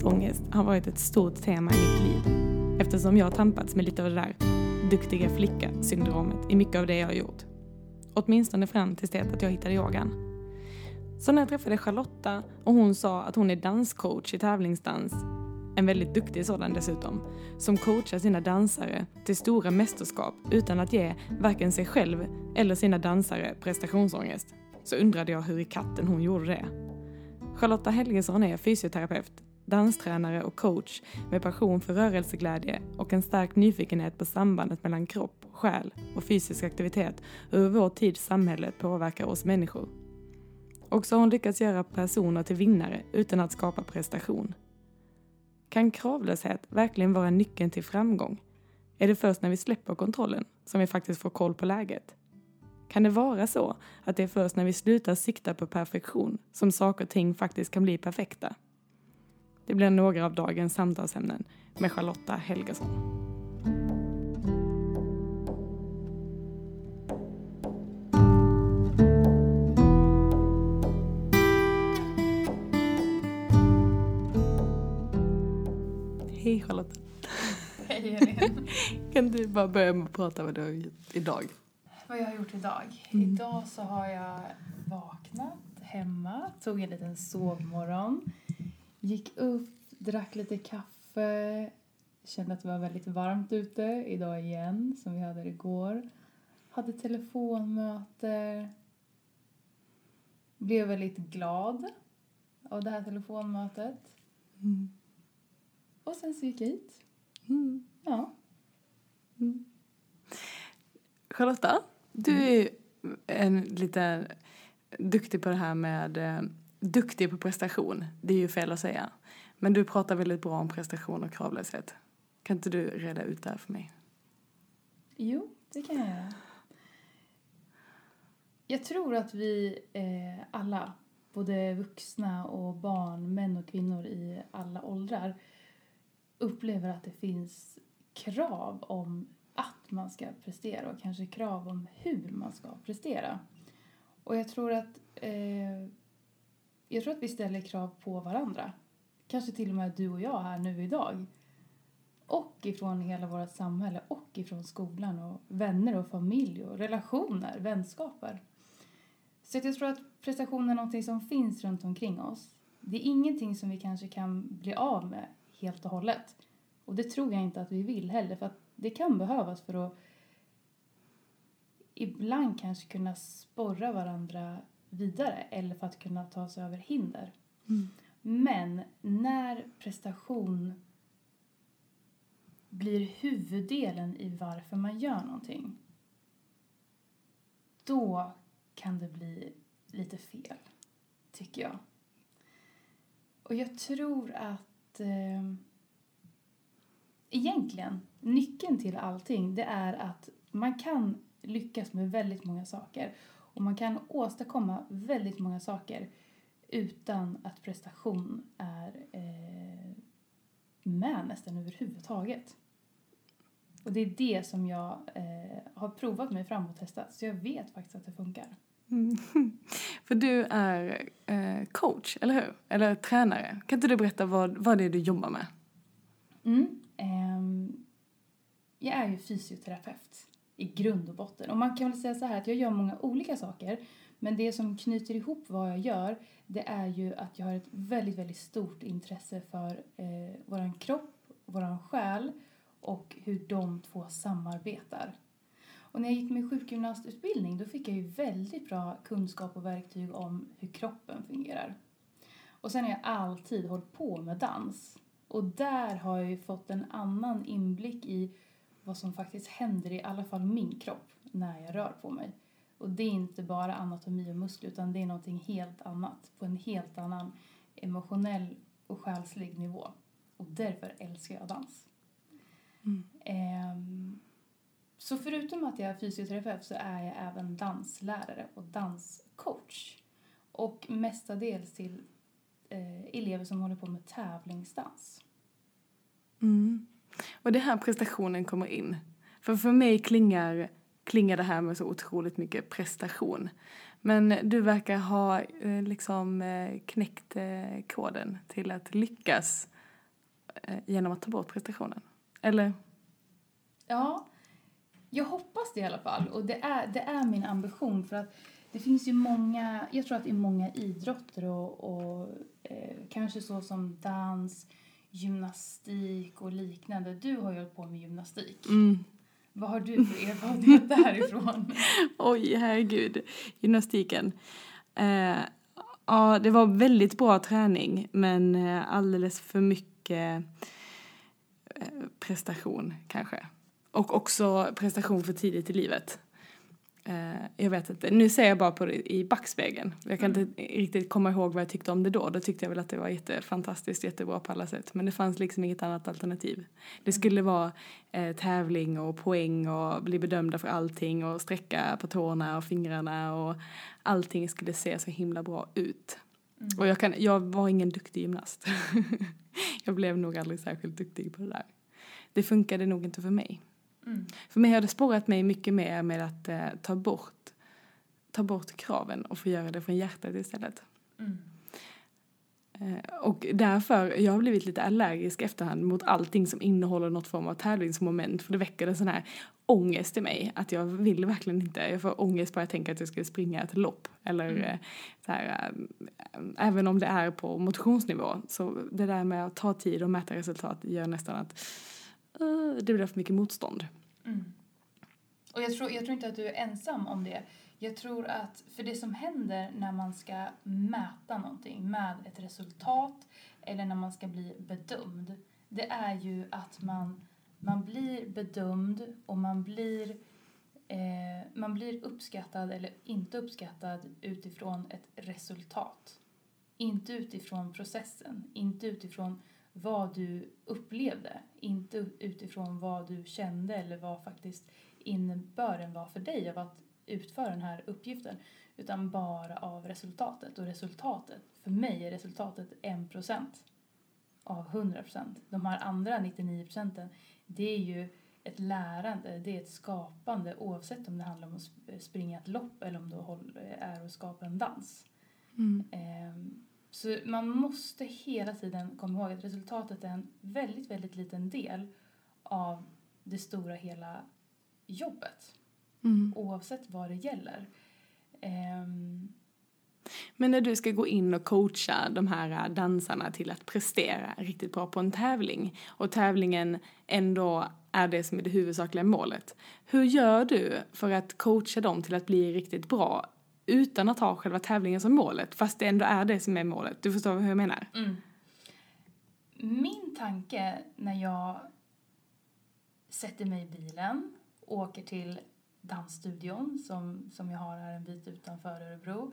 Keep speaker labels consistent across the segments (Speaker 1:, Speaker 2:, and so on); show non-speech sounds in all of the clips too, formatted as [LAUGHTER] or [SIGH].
Speaker 1: Prestationsångest har varit ett stort tema i mitt liv eftersom jag har tampats med lite av det där duktiga flicka-syndromet i mycket av det jag har gjort. Åtminstone fram tills det att jag hittade yogan. Så när jag träffade Charlotta och hon sa att hon är danscoach i tävlingsdans, en väldigt duktig sådan dessutom, som coachar sina dansare till stora mästerskap utan att ge varken sig själv eller sina dansare prestationsångest, så undrade jag hur i katten hon gjorde det. Charlotta Helgesson är fysioterapeut, danstränare och coach med passion för rörelseglädje och en stark nyfikenhet på sambandet mellan kropp, själ och fysisk aktivitet och hur vår tids samhälle påverkar oss människor. Och så har hon lyckats göra personer till vinnare utan att skapa prestation. Kan kravlöshet verkligen vara nyckeln till framgång? Är det först när vi släpper kontrollen som vi faktiskt får koll på läget? Kan det vara så att det är först när vi slutar sikta på perfektion som saker och ting faktiskt kan bli perfekta? Det blir några av dagens samtalsämnen med Charlotta Helgesson. Hej Charlotta.
Speaker 2: Hej Elin. [LAUGHS]
Speaker 1: Kan du bara börja med att prata vad du har gjort idag?
Speaker 2: Vad jag har gjort idag?
Speaker 1: Mm.
Speaker 2: Idag så har jag vaknat hemma, tog en liten sovmorgon, gick upp, drack lite kaffe, kände att det var väldigt varmt ute idag igen, som vi hade igår. Hade telefonmöte, blev väldigt glad av det här telefonmötet.
Speaker 1: Mm.
Speaker 2: Och sen så gick jag hit.
Speaker 1: Mm.
Speaker 2: Ja.
Speaker 1: Charlotta, du är ju en lite duktig på det här med eh, duktig på prestation. Det är ju fel att säga. Men du pratar väldigt bra om prestation och kravlöshet. Kan inte du reda ut det här för mig?
Speaker 2: Jo, det kan jag göra. Jag tror att vi eh, alla, både vuxna och barn, män och kvinnor i alla åldrar, upplever att det finns krav om att man ska prestera och kanske krav om hur man ska prestera. Och jag tror att, eh, jag tror att vi ställer krav på varandra. Kanske till och med du och jag här nu idag. Och ifrån hela vårt samhälle och ifrån skolan och vänner och familj och relationer, vänskaper. Så jag tror att prestation är någonting som finns runt omkring oss. Det är ingenting som vi kanske kan bli av med helt och hållet. Och det tror jag inte att vi vill heller för att det kan behövas för att ibland kanske kunna sporra varandra vidare eller för att kunna ta sig över hinder. Men när prestation blir huvuddelen i varför man gör någonting då kan det bli lite fel, tycker jag. Och jag tror att eh, egentligen, nyckeln till allting, det är att man kan lyckas med väldigt många saker. Och man kan åstadkomma väldigt många saker utan att prestation är eh, med nästan överhuvudtaget. Och det är det som jag eh, har provat mig fram och testat. Så jag vet faktiskt att det funkar.
Speaker 1: Mm. [LAUGHS] För du är eh, coach, eller hur? Eller tränare. Kan inte du berätta vad, vad det är du jobbar med?
Speaker 2: Mm. ehm, jag är ju fysioterapeut i grund och botten. Och man kan väl säga så här att jag gör många olika saker. Men det som knyter ihop vad jag gör det är ju att jag har ett väldigt, väldigt stort intresse för eh, våran kropp, våran själ och hur de två samarbetar. Och när jag gick min sjukgymnastutbildning då fick jag ju väldigt bra kunskap och verktyg om hur kroppen fungerar. Och sen har jag alltid hållit på med dans. Och där har jag ju fått en annan inblick i vad som faktiskt händer i alla fall min kropp när jag rör på mig. Och det är inte bara anatomi och muskler utan det är någonting helt annat på en helt annan emotionell och själslig nivå. Och därför älskar jag dans.
Speaker 1: Mm.
Speaker 2: Ehm, så förutom att jag är fysioterapeut så är jag även danslärare och danscoach. Och mestadels till eh, elever som håller på med tävlingsdans.
Speaker 1: Mm. Och det här prestationen kommer in. För för mig klingar, klingar det här med så otroligt mycket prestation. Men du verkar ha eh, liksom eh, knäckt eh, koden till att lyckas genom att ta bort prestationen? Eller?
Speaker 2: Ja, jag hoppas det i alla fall. Och det är, det är min ambition. För att det finns ju många, jag tror att i många idrotter och, och eh, kanske så som dans, gymnastik och liknande. Du har ju hållit på med gymnastik.
Speaker 1: Mm.
Speaker 2: Vad har du för erfarenhet därifrån? [LAUGHS]
Speaker 1: Oj, herregud. Gymnastiken. Eh, ja, det var väldigt bra träning, men eh, alldeles för mycket eh, prestation kanske. Och också prestation för tidigt i livet. Eh, jag vet inte. Nu ser jag bara på det i backspegeln. Jag kan inte riktigt komma ihåg vad jag tyckte om det då. Då tyckte jag väl att det var jättefantastiskt, jättebra på alla sätt. Men det fanns liksom inget annat alternativ. Det skulle vara eh, tävling och poäng och bli bedömda för allting och sträcka på tårna och fingrarna och allting skulle se så himla bra ut.
Speaker 2: Mm.
Speaker 1: Och jag, kan, jag var ingen duktig gymnast. [LAUGHS] jag blev nog aldrig särskilt duktig på det där. Det funkade nog inte för mig.
Speaker 2: Mm.
Speaker 1: För mig har det spårat mig mycket mer med att eh, ta, bort, ta bort kraven och få göra det från hjärtat istället.
Speaker 2: Mm.
Speaker 1: Eh, och därför, jag har blivit lite allergisk efterhand mot allting som innehåller något form av tävlingsmoment för det väcker en sån här ångest i mig att jag vill verkligen inte, jag får ångest bara jag tänker att jag ska springa ett lopp eller
Speaker 2: Mm.
Speaker 1: eh, så här, eh, även om det är på motionsnivå så det där med att ta tid och mäta resultat gör nästan att det blir för mycket motstånd.
Speaker 2: Mm. Och jag tror, jag tror inte att du är ensam om det. Jag tror att, för det som händer när man ska mäta någonting med ett resultat eller när man ska bli bedömd, det är ju att man, man blir bedömd och man blir, eh, man blir uppskattad eller inte uppskattad utifrån ett resultat. Inte utifrån processen, inte utifrån vad du upplevde, inte utifrån vad du kände eller vad faktiskt innebörden var för dig av att utföra den här uppgiften, utan bara av resultatet. Och resultatet, för mig är resultatet 1% av 100%. De här andra 99% det är ju ett lärande, det är ett skapande oavsett om det handlar om att sp- springa ett lopp eller om det är att skapa en dans.
Speaker 1: Mm.
Speaker 2: Ehm, Så man måste hela tiden komma ihåg att resultatet är en väldigt, väldigt liten del av det stora hela jobbet.
Speaker 1: Mm.
Speaker 2: Oavsett vad det gäller. Ehm,
Speaker 1: Men när du ska gå in och coacha de här dansarna till att prestera riktigt bra på en tävling och tävlingen ändå är det som är det huvudsakliga målet. Hur gör du för att coacha dem till att bli riktigt bra utan att ha själva tävlingen som målet fast det ändå är det som är målet? Du förstår hur jag menar?
Speaker 2: Mm. Min tanke när jag sätter mig i bilen, och åker till dansstudion som, som jag har här en bit utanför Örebro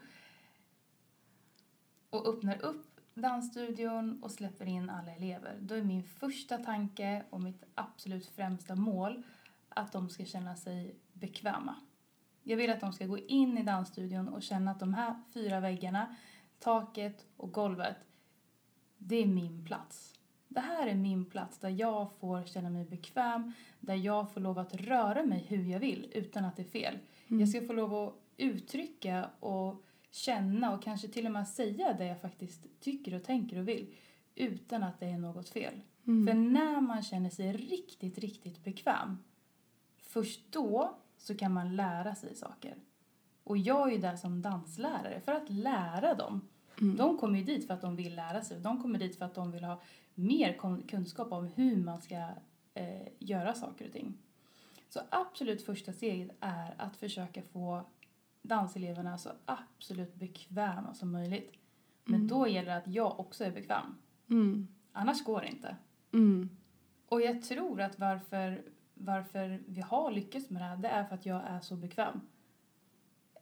Speaker 2: och öppnar upp dansstudion och släpper in alla elever. Då är min första tanke och mitt absolut främsta mål att de ska känna sig bekväma. Jag vill att de ska gå in i dansstudion och känna att de här fyra väggarna, taket och golvet, det är min plats. Det här är min plats där jag får känna mig bekväm, där jag får lov att röra mig hur jag vill utan att det är fel. Jag ska få lov att uttrycka och känna och kanske till och med säga det jag faktiskt tycker och tänker och vill utan att det är något fel. För när man känner sig riktigt, riktigt bekväm först då så kan man lära sig saker. Och jag är ju där som danslärare för att lära dem. De kommer ju dit för att de vill lära sig. De kommer dit för att de vill ha mer kunskap om hur man ska eh, göra saker och ting. Så absolut första steget är att försöka få danseleverna så absolut bekväma som möjligt. Men då gäller det att jag också är bekväm.
Speaker 1: Mm.
Speaker 2: Annars går det inte.
Speaker 1: Mm.
Speaker 2: Och jag tror att varför, varför vi har lyckats med det här, det är för att jag är så bekväm.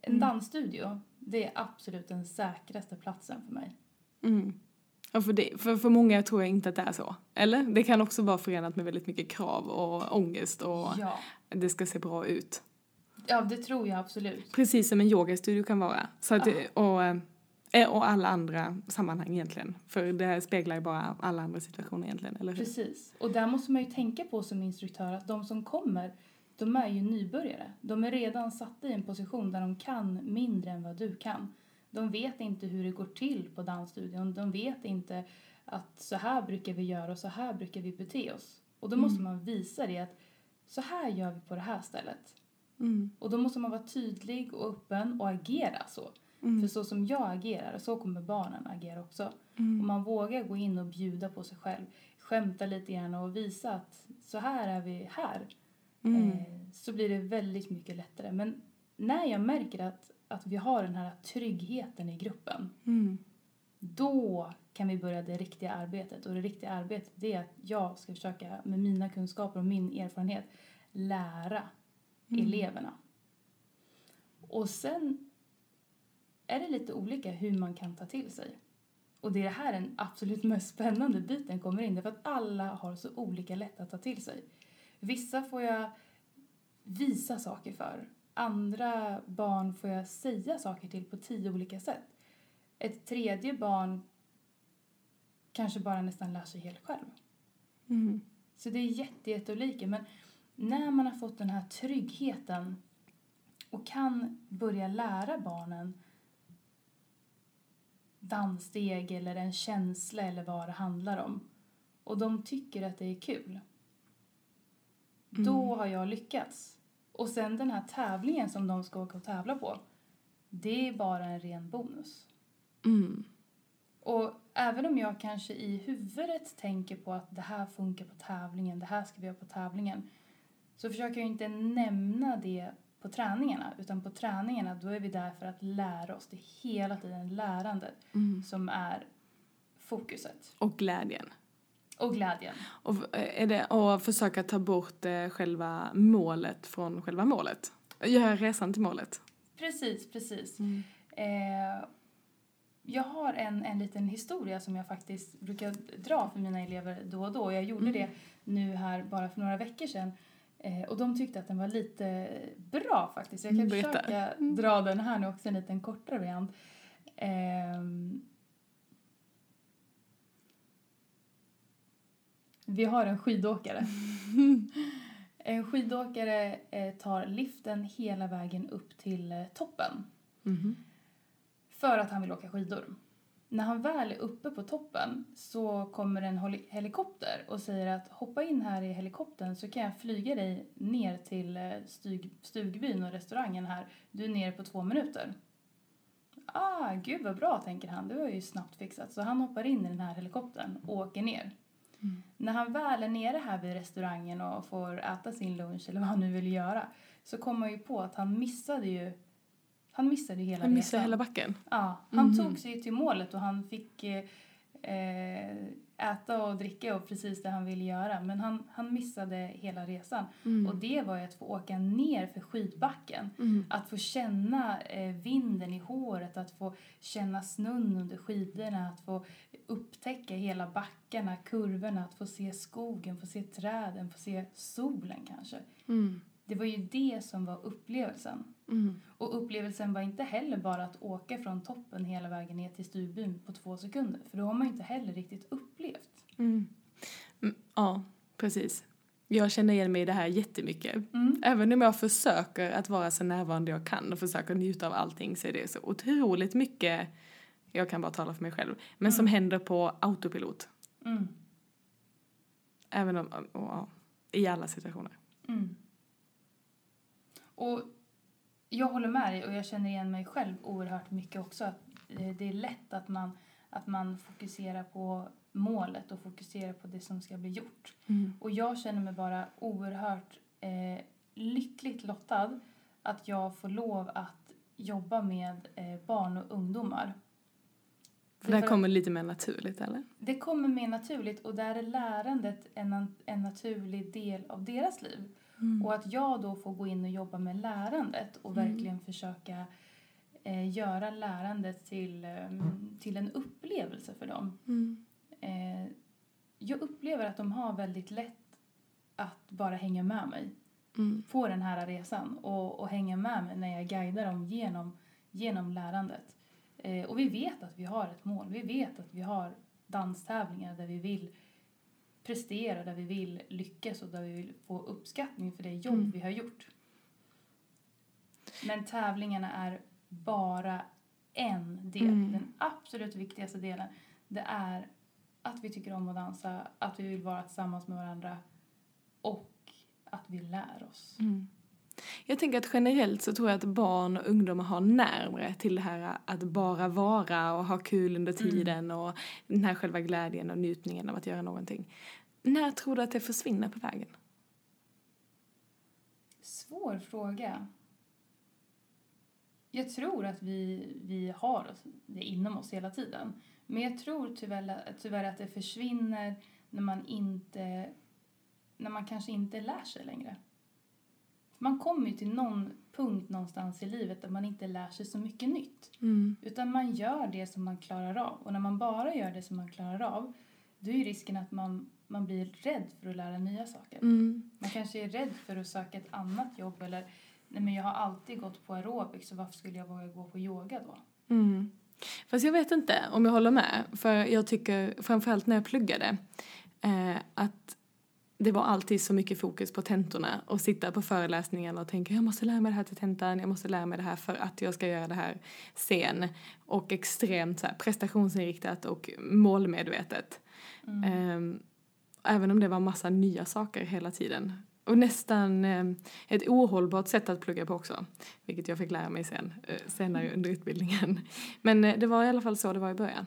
Speaker 2: En
Speaker 1: Mm.
Speaker 2: dansstudio, det är absolut den säkraste platsen för mig.
Speaker 1: Mm. Ja, för, det, för, för många tror jag inte att det är så. Eller? Det kan också vara förenat med väldigt mycket krav och ångest och
Speaker 2: Ja.
Speaker 1: det ska se bra ut.
Speaker 2: ja, det tror jag absolut.
Speaker 1: Precis som en yogastudio kan vara. Så att, det- och, eh, och alla andra sammanhang egentligen. För det speglar ju bara alla andra situationer egentligen, eller hur?
Speaker 2: Precis. Och där måste man ju tänka på som instruktör att de som kommer, de är ju nybörjare. De är redan satta i en position där de kan mindre än vad du kan. De vet inte hur det går till på dansstudion. De vet inte att så här brukar vi göra och så här brukar vi bete oss. Och då måste man visa det att så här gör vi på det här stället.
Speaker 1: Mm.
Speaker 2: Och då måste man vara tydlig och öppen och agera så. För så som jag agerar, så kommer barnen agera också.
Speaker 1: Mm.
Speaker 2: Om man vågar gå in och bjuda på sig själv, skämta lite grann och visa att så här är vi här.
Speaker 1: Mm.
Speaker 2: Eh, så blir det väldigt mycket lättare. Men när jag märker att, att vi har den här tryggheten i gruppen,
Speaker 1: Mm.
Speaker 2: då kan vi börja det riktiga arbetet. Och det riktiga arbetet det är att jag ska försöka med mina kunskaper och min erfarenhet lära eleverna. Och sen är det lite olika hur man kan ta till sig. Och det är här den absolut mest spännande biten kommer in. Därför att alla har så olika lätt att ta till sig. Vissa får jag visa saker för. Andra barn får jag säga saker till på tio olika sätt. Ett tredje barn kanske bara nästan lär sig helt själv.
Speaker 1: Mm.
Speaker 2: Så det är jätte, jätteolika. Men när man har fått den här tryggheten och kan börja lära barnen danssteg eller en känsla eller vad det handlar om och de tycker att det är kul, då har jag lyckats. Och sen den här tävlingen som de ska åka och tävla på, det är bara en ren bonus.
Speaker 1: Mm.
Speaker 2: Och även om jag kanske i huvudet tänker på att det här funkar på tävlingen, det här ska vi göra på tävlingen, så försöker jag inte nämna det på träningarna, utan på träningarna då är vi där för att lära oss. Det är hela tiden lärandet
Speaker 1: Mm.
Speaker 2: som är fokuset.
Speaker 1: Och glädjen.
Speaker 2: Och glädjen.
Speaker 1: Och eh, är det att försöka ta bort eh, själva målet från själva målet? Göra resan till målet?
Speaker 2: Precis, precis. Eh, jag har en, en liten historia som jag faktiskt brukar dra för mina elever då och då. Jag gjorde det nu här bara för några veckor sedan. Eh, och de tyckte att den var lite bra faktiskt. Jag kan
Speaker 1: Berätta.
Speaker 2: försöka dra den här nu också, en liten kortare variant. Ehm, vi har en skidåkare. [LAUGHS] en skidåkare eh, tar liften hela vägen upp till eh, toppen
Speaker 1: Mhm.
Speaker 2: för att han vill åka skidor. När han väl är uppe på toppen så kommer en helikopter och säger att hoppa in här i helikoptern så kan jag flyga dig ner till eh, stug, stugbyn och restaurangen här. Du är nere på två minuter. Ah, gud vad bra, tänker han. Det var ju snabbt fixat. Så han hoppar in i den här helikoptern och åker ner. När han väl är nere här vid restaurangen och får äta sin lunch eller vad han nu vill göra så kommer han ju på att han missade ju han missade ju hela
Speaker 1: Han missar
Speaker 2: resan.
Speaker 1: hela backen.
Speaker 2: Ja, han
Speaker 1: Mhm.
Speaker 2: tog sig till målet och han fick eh, eh, äta och dricka och precis det han ville göra. Men han, han missade hela resan.
Speaker 1: Mm.
Speaker 2: Och det var ju att få åka ner för skidbacken.
Speaker 1: Mm.
Speaker 2: Att få känna eh, vinden i håret, att få känna snön under skidorna, att få upptäcka hela backarna, kurvorna, att få se skogen, få se träden, få se solen kanske.
Speaker 1: Mm.
Speaker 2: Det var ju det som var upplevelsen.
Speaker 1: Mm.
Speaker 2: Och upplevelsen var inte heller bara att åka från toppen hela vägen ner till stugbyn på två sekunder. För då har man inte heller riktigt upplevt.
Speaker 1: Mm. Mm. Ja, precis. Jag känner igen mig i det här jättemycket.
Speaker 2: Mm.
Speaker 1: Även om jag försöker att vara så närvarande jag kan och försöker njuta av allting så är det så otroligt mycket, jag kan bara tala för mig själv, men som händer på autopilot.
Speaker 2: Mm.
Speaker 1: Även om, och, ja, i alla situationer.
Speaker 2: Mm. Och jag håller med dig och jag känner igen mig själv oerhört mycket också. Att eh, det är lätt att man, att man fokuserar på målet och fokuserar på det som ska bli gjort.
Speaker 1: Mm.
Speaker 2: Och jag känner mig bara oerhört eh, lyckligt lottad att jag får lov att jobba med eh, barn och ungdomar.
Speaker 1: För det här kommer lite mer naturligt, eller?
Speaker 2: Det kommer mer naturligt och där är lärandet en, en naturlig del av deras liv. Och att jag då får gå in och jobba med lärandet och verkligen försöka eh, göra lärandet till, eh, till en upplevelse för dem.
Speaker 1: Mm.
Speaker 2: Eh, jag upplever att de har väldigt lätt att bara hänga med mig
Speaker 1: Mm.
Speaker 2: på den här resan och, och hänga med mig när jag guidar dem genom, genom lärandet. Eh, och vi vet att vi har ett mål. Vi vet att vi har danstävlingar där vi vill prestera, där vi vill lyckas och där vi vill få uppskattning för det jobb
Speaker 1: Mm.
Speaker 2: vi har gjort. Men tävlingarna är bara en del.
Speaker 1: Mm.
Speaker 2: Den absolut viktigaste delen det är att vi tycker om att dansa, att vi vill vara tillsammans med varandra och att vi lär oss.
Speaker 1: Mm. Jag tänker att generellt så tror jag att barn och ungdomar har närmare till det här att bara vara och ha kul under
Speaker 2: Mm.
Speaker 1: tiden och den här själva glädjen och njutningen av att göra någonting. När tror du att det försvinner på vägen?
Speaker 2: Svår fråga. Jag tror att vi, vi har det inom oss hela tiden. Men jag tror tyvärr, tyvärr att det försvinner när man inte när man kanske inte lär sig längre. Man kommer ju till någon punkt någonstans i livet där man inte lär sig så mycket nytt.
Speaker 1: Mm.
Speaker 2: Utan man gör det som man klarar av. Och när man bara gör det som man klarar av, då är ju risken att man, man blir rädd för att lära nya saker.
Speaker 1: Mm.
Speaker 2: Man kanske är rädd för att söka ett annat jobb eller nej men jag har alltid gått på aerobics så varför skulle jag våga gå på yoga då?
Speaker 1: Mm. Fast jag vet inte om jag håller med. För jag tycker, framförallt när jag pluggade, eh, att det var alltid så mycket fokus på tentorna och sitta på föreläsningarna och tänka jag måste lära mig det här till tentan, jag måste lära mig det här för att jag ska göra det här sen. Och extremt så här, prestationsinriktat och målmedvetet.
Speaker 2: Mm.
Speaker 1: Ehm, även om det var massa nya saker hela tiden. Och nästan eh, ett ohållbart sätt att plugga på också. Vilket jag fick lära mig sen, eh, senare under utbildningen. Men eh, det var i alla fall så det var i början.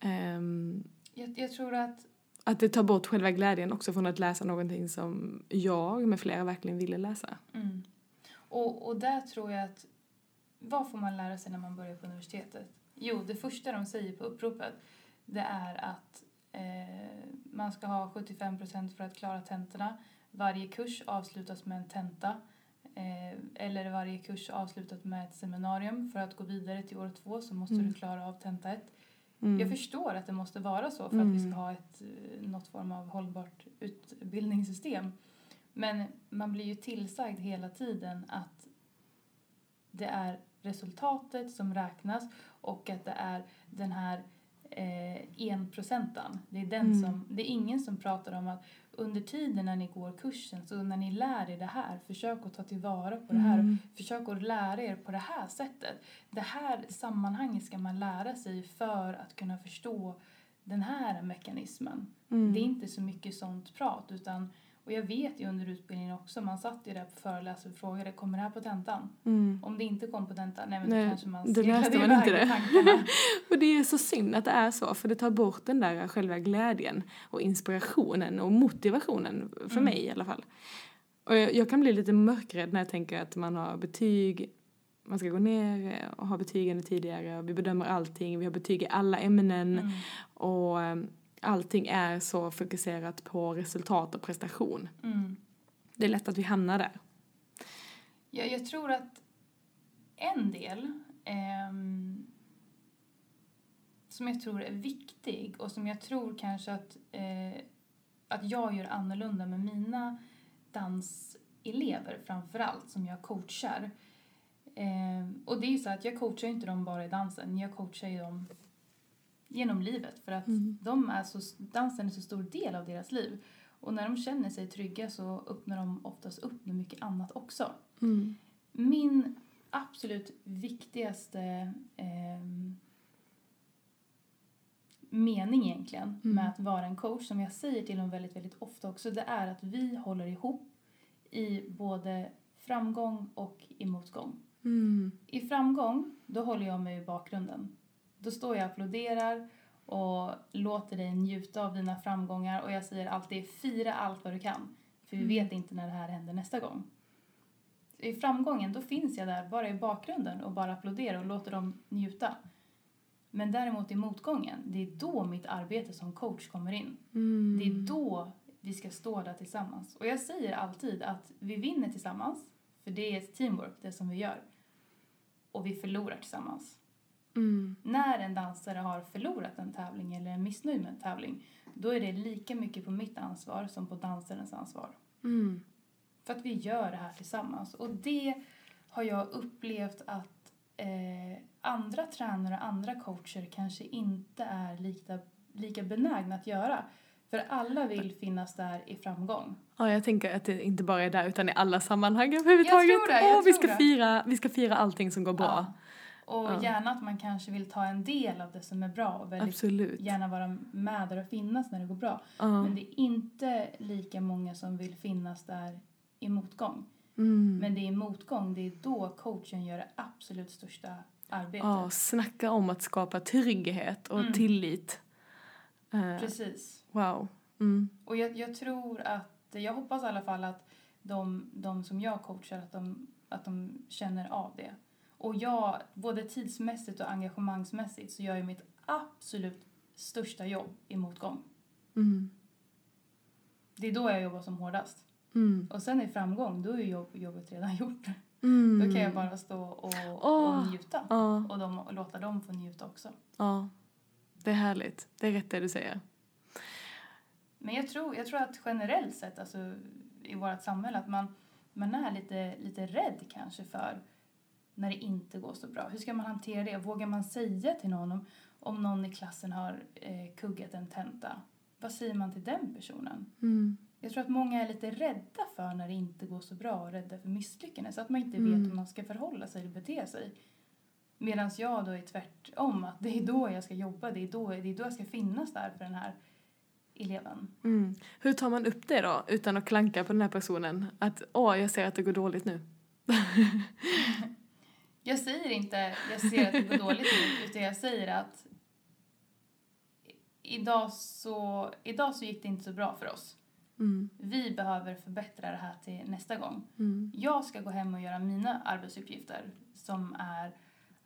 Speaker 1: Ehm,
Speaker 2: Jag, jag tror att
Speaker 1: att det tar bort själva glädjen också från att läsa någonting som jag med flera verkligen ville läsa.
Speaker 2: Mm. Och, och där tror jag att, vad får man lära sig när man börjar på universitetet? Jo, det första de säger på uppropet, det är att eh, man ska ha 75% för att klara tentorna. Varje kurs avslutas med en tenta. Eh, eller varje kurs avslutas med ett seminarium. För att gå vidare till år två så måste
Speaker 1: Mm.
Speaker 2: du klara av tenta ett.
Speaker 1: Mm.
Speaker 2: Jag förstår att det måste vara så för att vi
Speaker 1: Mm.
Speaker 2: ska ha ett, eh, något form av hållbart utbildningssystem. Men man blir ju tillsagd hela tiden att det är resultatet som räknas och att det är den här eh, enprocenten. Det är, den
Speaker 1: Mm.
Speaker 2: som, det är ingen som pratar om att under tiden när ni går kursen, så när ni lär er det här, försök att ta tillvara på det här.
Speaker 1: Mm.
Speaker 2: Försök att lära er på det här sättet. Det här sammanhanget ska man lära sig för att kunna förstå den här mekanismen.
Speaker 1: Mm.
Speaker 2: Det är inte så mycket sånt prat utan och jag vet ju under utbildningen också, man satt ju där på föreläsare och frågade kommer det här på tentan?
Speaker 1: Mm.
Speaker 2: Om det inte kom på tentan, nej men
Speaker 1: Nej,
Speaker 2: då kanske man
Speaker 1: då läste man inte det. [LAUGHS] Och det är så synd att det är så, för det tar bort den där själva glädjen och inspirationen och motivationen, för
Speaker 2: Mm.
Speaker 1: mig i alla fall. Och jag, jag kan bli lite mörkrädd när jag tänker att man har betyg, man ska gå ner och ha betyg ännu tidigare, och vi bedömer allting, vi har betyg i alla ämnen
Speaker 2: Mm.
Speaker 1: och eh, allting är så fokuserat på resultat och prestation.
Speaker 2: Mm.
Speaker 1: Det är lätt att vi hamnar där.
Speaker 2: Jag, jag tror att en del ehm, som jag tror är viktig och som jag tror kanske att, eh, att jag gör annorlunda med mina danselever framför allt som jag coachar. Ehm, och det är ju så att jag coachar inte dem bara i dansen, jag coachar ju dem genom livet för att
Speaker 1: Mm.
Speaker 2: de är så, dansen är så stor del av deras liv. Och när de känner sig trygga så öppnar de oftast upp med mycket annat också.
Speaker 1: Mm.
Speaker 2: Min absolut viktigaste ehm, mening egentligen
Speaker 1: Mm.
Speaker 2: med att vara en coach, som jag säger till dem väldigt, väldigt ofta också, det är att vi håller ihop i både framgång och i motgång.
Speaker 1: Mm.
Speaker 2: I framgång, då håller jag mig i bakgrunden. Då står jag och applåderar och låter dig njuta av dina framgångar och jag säger alltid fira allt vad du kan. För vi
Speaker 1: Mm.
Speaker 2: vet inte när det här händer nästa gång. I framgången, då finns jag där bara i bakgrunden och bara applåderar och låter dem njuta. Men däremot i motgången, det är då mitt arbete som coach kommer in.
Speaker 1: Mm.
Speaker 2: Det är då vi ska stå där tillsammans. Och jag säger alltid att vi vinner tillsammans, för det är ett teamwork, det som vi gör. Och vi förlorar tillsammans.
Speaker 1: Mm.
Speaker 2: När en dansare har förlorat en tävling eller är missnöjd med en tävling, då är det lika mycket på mitt ansvar som på dansarens ansvar.
Speaker 1: Mm.
Speaker 2: För att vi gör det här tillsammans. Och det har jag upplevt att eh, andra tränare och andra coacher kanske inte är lika, lika benägna att göra. För alla vill finnas där i framgång.
Speaker 1: Ja, jag tänker att det inte bara är där utan i alla sammanhang överhuvudtaget.
Speaker 2: Jag tror det, jag
Speaker 1: Åh, vi ska
Speaker 2: det.
Speaker 1: fira, vi ska fira allting som går bra.
Speaker 2: Ja. Och
Speaker 1: Ja.
Speaker 2: gärna att man kanske vill ta en del av det som är bra och väldigt
Speaker 1: Absolut.
Speaker 2: gärna vara med där och finnas när det går bra.
Speaker 1: Ja.
Speaker 2: Men det är inte lika många som vill finnas där i motgång.
Speaker 1: Mm.
Speaker 2: Men det är i motgång, det är då coachen gör det absolut största arbetet.
Speaker 1: Ja, snacka om att skapa trygghet och
Speaker 2: Mm.
Speaker 1: tillit. Eh,
Speaker 2: Precis.
Speaker 1: wow. Mm.
Speaker 2: Och jag, jag tror att, jag hoppas i alla fall att de, de som jag coachar, att de, att de känner av det. Och jag, både tidsmässigt och engagemangsmässigt, så gör jag mitt absolut största jobb i motgång.
Speaker 1: Mm.
Speaker 2: Det är då jag jobbar som hårdast.
Speaker 1: Mm.
Speaker 2: Och sen i framgång, då är jobb, jobbet redan [LAUGHS] gjort.
Speaker 1: Mm.
Speaker 2: Då kan jag bara stå och,
Speaker 1: Åh.
Speaker 2: och njuta.
Speaker 1: Ja,
Speaker 2: Och, de, och låta dem få njuta också.
Speaker 1: ja. Det är härligt. Det är rätt det du säger.
Speaker 2: Men jag tror, jag tror att generellt sett alltså, i vårt samhälle att man, man är lite, lite rädd kanske för när det inte går så bra. Hur ska man hantera det? Vågar man säga till någon om, om någon i klassen har eh, kuggat en tenta? Vad säger man till den personen?
Speaker 1: Mm.
Speaker 2: Jag tror att många är lite rädda för när det inte går så bra och rädda för misslyckande så att man inte
Speaker 1: Mm.
Speaker 2: vet hur man ska förhålla sig eller bete sig. Medan jag då är tvärtom, att det är då jag ska jobba, det är då, det är då jag ska finnas där för den här eleven.
Speaker 1: Mm. Hur tar man upp det då, utan att klanka på den här personen? Att åh, jag ser att det går dåligt nu. [LAUGHS]
Speaker 2: Jag säger inte jag ser att det går dåligt nu, [LAUGHS] utan jag säger att idag så, idag så gick det inte så bra för oss.
Speaker 1: Mm.
Speaker 2: Vi behöver förbättra det här till nästa gång.
Speaker 1: Mm.
Speaker 2: Jag ska gå hem och göra mina arbetsuppgifter som är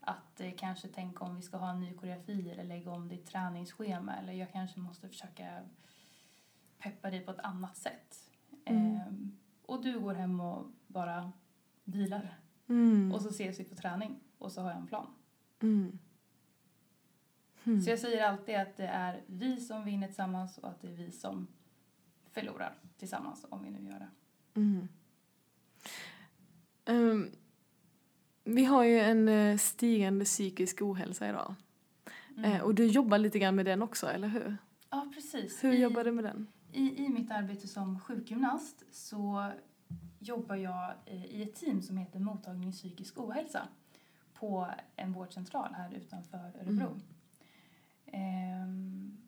Speaker 2: att eh, kanske tänka om vi ska ha en ny koreografi eller lägga om ditt träningsschema eller jag kanske måste försöka peppa dig på ett annat sätt.
Speaker 1: Mm.
Speaker 2: Ehm, och du går hem och bara vilar
Speaker 1: Mm.
Speaker 2: och så ses vi på träning och så har jag en plan.
Speaker 1: Mm. Mm.
Speaker 2: Så jag säger alltid att det är vi som vinner tillsammans och att det är vi som förlorar tillsammans om vi nu gör det.
Speaker 1: Ehm, vi har ju en eh, stigande psykisk ohälsa idag.
Speaker 2: Mm.
Speaker 1: Eh, och du jobbar lite grann med den också, eller hur?
Speaker 2: Ja, precis.
Speaker 1: Hur
Speaker 2: I-
Speaker 1: jobbar du med den?
Speaker 2: I, I mitt arbete som sjukgymnast så jobbar jag eh, i ett team som heter Mottagning psykisk ohälsa på en vårdcentral här utanför Örebro.
Speaker 1: Mm.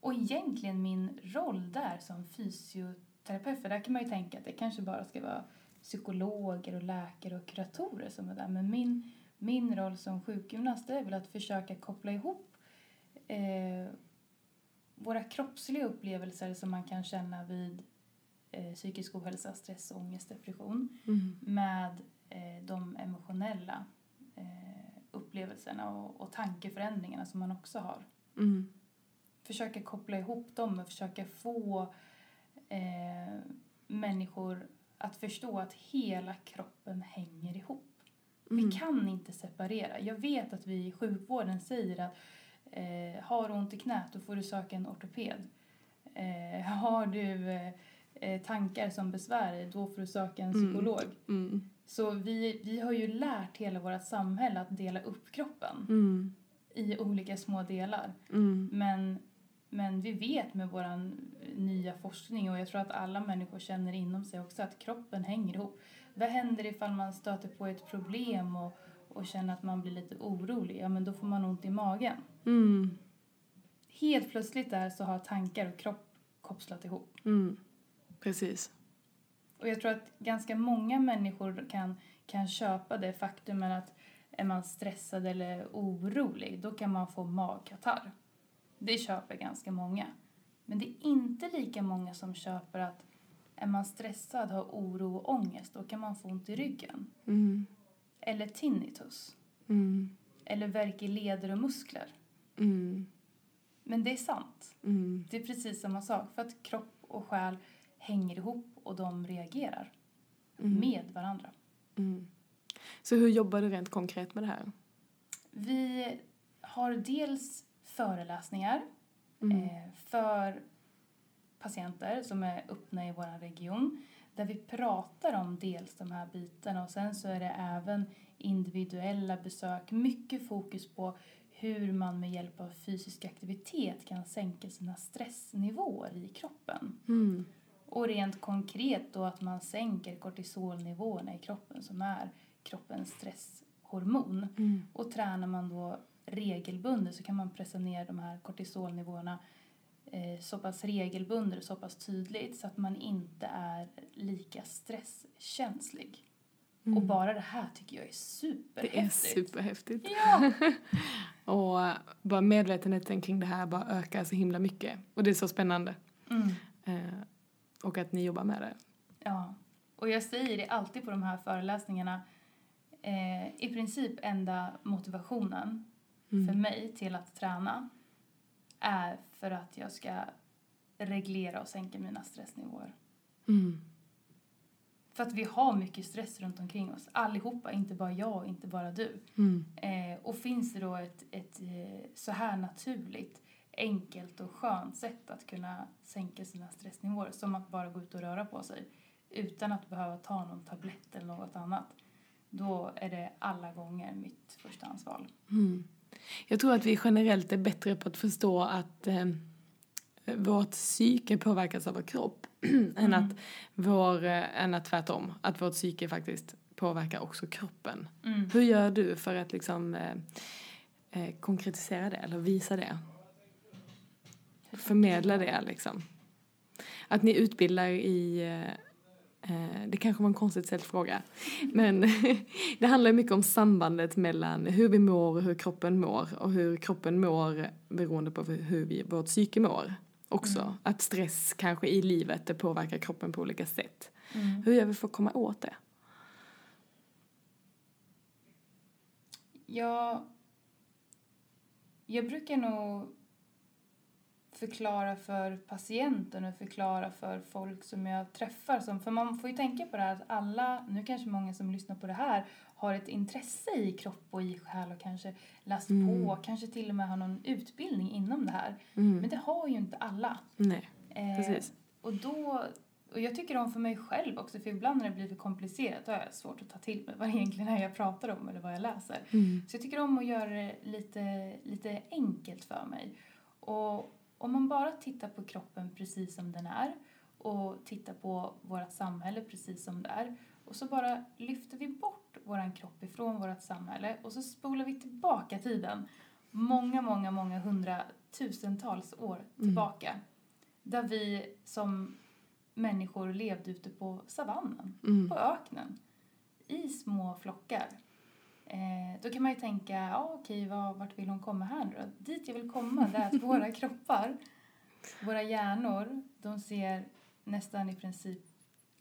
Speaker 2: Och egentligen min roll där som fysioterapeut, för där kan man ju tänka att det kanske bara ska vara psykologer och läkare och kuratorer som är där. Men min, min roll som sjukgymnast är väl att försöka koppla ihop eh, våra kroppsliga upplevelser som man kan känna vid eh, psykisk ohälsa, stress, ångest, depression
Speaker 1: Mm.
Speaker 2: med eh, de emotionella eh, upplevelserna och, och tankeförändringarna som man också har.
Speaker 1: Mm.
Speaker 2: Försöka koppla ihop dem och försöka få eh, människor att förstå att hela kroppen hänger ihop.
Speaker 1: Mm.
Speaker 2: Vi kan inte separera. Jag vet att vi i sjukvården säger att eh, har du ont i knät då får du söka en ortoped. Eh, har du eh, tankar som besvär dig då får du söka en
Speaker 1: Mm.
Speaker 2: psykolog.
Speaker 1: Mm.
Speaker 2: Så vi, vi har ju lärt hela vårt samhälle att dela upp kroppen
Speaker 1: Mm.
Speaker 2: i olika små delar.
Speaker 1: Mm.
Speaker 2: Men, men vi vet med vår nya forskning och jag tror att alla människor känner inom sig också att kroppen hänger ihop. Vad händer ifall man stöter på ett problem och, och känner att man blir lite orolig? Ja, men då får man ont i magen.
Speaker 1: Mm.
Speaker 2: Helt plötsligt där så har tankar och kropp kopplat ihop.
Speaker 1: Precis.
Speaker 2: Och jag tror att ganska många människor kan, kan köpa det faktumen att är man stressad eller orolig, då kan man få magkatarr. Det köper ganska många. Men det är inte lika många som köper att är man stressad, har oro och ångest, då kan man få ont i ryggen.
Speaker 1: Mm.
Speaker 2: Eller tinnitus.
Speaker 1: Mm.
Speaker 2: Eller värk i leder och muskler.
Speaker 1: Mm.
Speaker 2: Men det är sant.
Speaker 1: Mm.
Speaker 2: Det är precis samma sak. För att kropp och själ hänger ihop och de reagerar
Speaker 1: Mm.
Speaker 2: med varandra.
Speaker 1: Mm. Så hur jobbar du rent konkret med det här?
Speaker 2: Vi har dels föreläsningar
Speaker 1: Mm.
Speaker 2: eh, för patienter som är öppna i vår region där vi pratar om dels de här bitarna och sen så är det även individuella besök, mycket fokus på hur man med hjälp av fysisk aktivitet kan sänka sina stressnivåer i kroppen.
Speaker 1: Mm.
Speaker 2: Och rent konkret då att man sänker kortisolnivåerna i kroppen som är kroppens stresshormon.
Speaker 1: Mm.
Speaker 2: Och tränar man då regelbundet så kan man pressa ner de här kortisolnivåerna eh, så pass regelbundet och så pass tydligt så att man inte är lika stresskänslig.
Speaker 1: Mm.
Speaker 2: Och bara det här tycker jag är
Speaker 1: Det är
Speaker 2: superhäftigt.
Speaker 1: superhäftigt.
Speaker 2: Ja! [LAUGHS]
Speaker 1: Och eh, bara medvetenheten kring det här bara ökar så himla mycket. Och det är så spännande.
Speaker 2: Mm.
Speaker 1: Eh, och att ni jobbar med det.
Speaker 2: Ja, och jag säger det alltid på de här föreläsningarna. Eh, I princip enda motivationen
Speaker 1: Mm.
Speaker 2: för mig till att träna är för att jag ska reglera och sänka mina stressnivåer.
Speaker 1: Mm.
Speaker 2: För att vi har mycket stress runt omkring oss, allihopa, inte bara jag och inte bara du.
Speaker 1: Mm.
Speaker 2: Eh, och finns det då ett, ett eh, så här naturligt, enkelt och skönt sätt att kunna sänka sina stressnivåer som att bara gå ut och röra på sig utan att behöva ta någon tablett eller något annat. Då är det alla gånger mitt förstahandsval.
Speaker 1: Mm. Jag tror att vi generellt är bättre på att förstå att eh, vårt psyke påverkas av vår kropp [CLEARS THROAT] än, att vår, eh, än att tvärtom. Att vårt psyke faktiskt påverkar också kroppen.
Speaker 2: Mm.
Speaker 1: Hur gör du för att liksom eh, eh, konkretisera det eller visa det? Förmedla det liksom. Att ni utbildar i eh, eh, det kanske var en konstigt ställd fråga. Men [LAUGHS] det handlar mycket om sambandet mellan hur vi mår och hur kroppen mår. Och hur kroppen mår beroende på hur vi, vårt psyke mår. Också.
Speaker 2: Mm.
Speaker 1: Att stress kanske i livet det påverkar kroppen på olika sätt.
Speaker 2: Mm.
Speaker 1: Hur gör vi för att komma åt det?
Speaker 2: Jag, jag brukar nog förklara för patienten och förklara för folk som jag träffar. Som, för man får ju tänka på det här att alla, nu kanske många som lyssnar på det här har ett intresse i kropp och i själ och kanske läst
Speaker 1: Mm.
Speaker 2: på, kanske till och med har någon utbildning inom det här.
Speaker 1: Mm.
Speaker 2: Men det har ju inte alla.
Speaker 1: Nej,
Speaker 2: Eh,
Speaker 1: precis.
Speaker 2: och då, och jag tycker om för mig själv också, för ibland när det blir för komplicerat då har jag svårt att ta till mig vad det [LAUGHS] egentligen är jag pratar om eller vad jag läser.
Speaker 1: Mm.
Speaker 2: Så jag tycker om att göra det lite, lite enkelt för mig. Och om man bara tittar på kroppen precis som den är och tittar på vårt samhälle precis som det är och så bara lyfter vi bort vår kropp ifrån vårt samhälle och så spolar vi tillbaka tiden många, många, många hundratusentals år tillbaka. Där vi som människor levde ute på savannen,
Speaker 1: Mm.
Speaker 2: på öknen, i små flockar. Eh, då kan man ju tänka, ja okej, vad, vart vill hon komma här nu då? Dit jag vill komma, det är att våra [LAUGHS] kroppar, våra hjärnor, de ser nästan i princip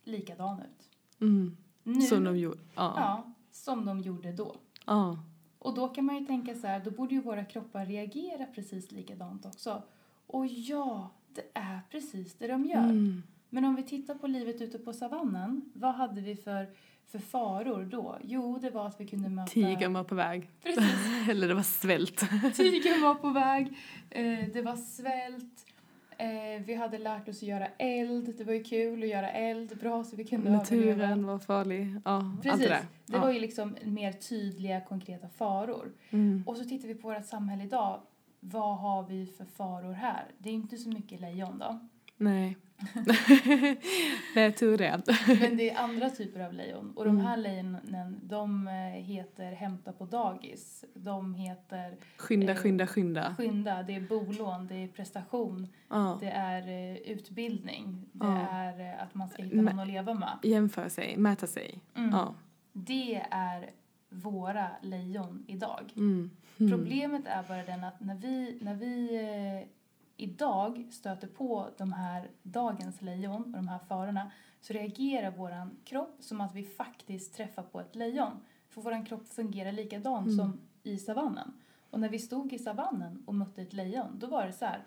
Speaker 2: likadana ut.
Speaker 1: Mm.
Speaker 2: Nu,
Speaker 1: Som de gjorde. Ja.
Speaker 2: ja, som de gjorde då.
Speaker 1: ja.
Speaker 2: Och då kan man ju tänka så här, då borde ju våra kroppar reagera precis likadant också. Och ja, det är precis det de gör.
Speaker 1: Mm.
Speaker 2: Men om vi tittar på livet ute på savannen, vad hade vi för, för faror då? Jo, det var att vi kunde möta...
Speaker 1: Tigern var på väg.
Speaker 2: Precis, [LAUGHS]
Speaker 1: Eller det var svält. [LAUGHS]
Speaker 2: tigern var på väg, eh, det var svält, eh, vi hade lärt oss att göra eld, det var ju kul att göra eld, bra så vi kunde överleva.
Speaker 1: Naturen var farlig. Ja, allt
Speaker 2: Precis,
Speaker 1: det där.
Speaker 2: det
Speaker 1: ja.
Speaker 2: var ju liksom mer tydliga, konkreta faror.
Speaker 1: Mm.
Speaker 2: Och så tittar vi på vårt samhälle idag, vad har vi för faror här? Det är inte så mycket lejon då.
Speaker 1: Nej. Nej, tur det.
Speaker 2: Men det är andra typer av lejon. Och de
Speaker 1: Mm.
Speaker 2: här lejonen, de eh, heter hämta på dagis. De heter
Speaker 1: Skynda,
Speaker 2: Eh,
Speaker 1: skynda, skynda.
Speaker 2: skynda, det är bolån, det är prestation,
Speaker 1: Ja.
Speaker 2: det är eh, utbildning, det
Speaker 1: Ja.
Speaker 2: är eh, att man ska hitta någon att leva med.
Speaker 1: Jämföra sig, mäta sig.
Speaker 2: Mm.
Speaker 1: Ja.
Speaker 2: Det är våra lejon idag.
Speaker 1: Mm. Mm.
Speaker 2: Problemet är bara den att när vi, när vi idag stöter på de här dagens lejon och de här farorna så reagerar våran kropp som att vi faktiskt träffar på ett lejon. För våran kropp fungerar likadant
Speaker 1: Mm.
Speaker 2: som i savannen. Och när vi stod i savannen och mötte ett lejon, då var det så här,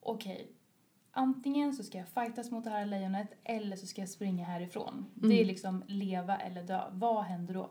Speaker 2: okej, antingen så ska jag fightas mot det här lejonet eller så ska jag springa härifrån. Det är
Speaker 1: Mm.
Speaker 2: liksom leva eller dö. Vad händer då?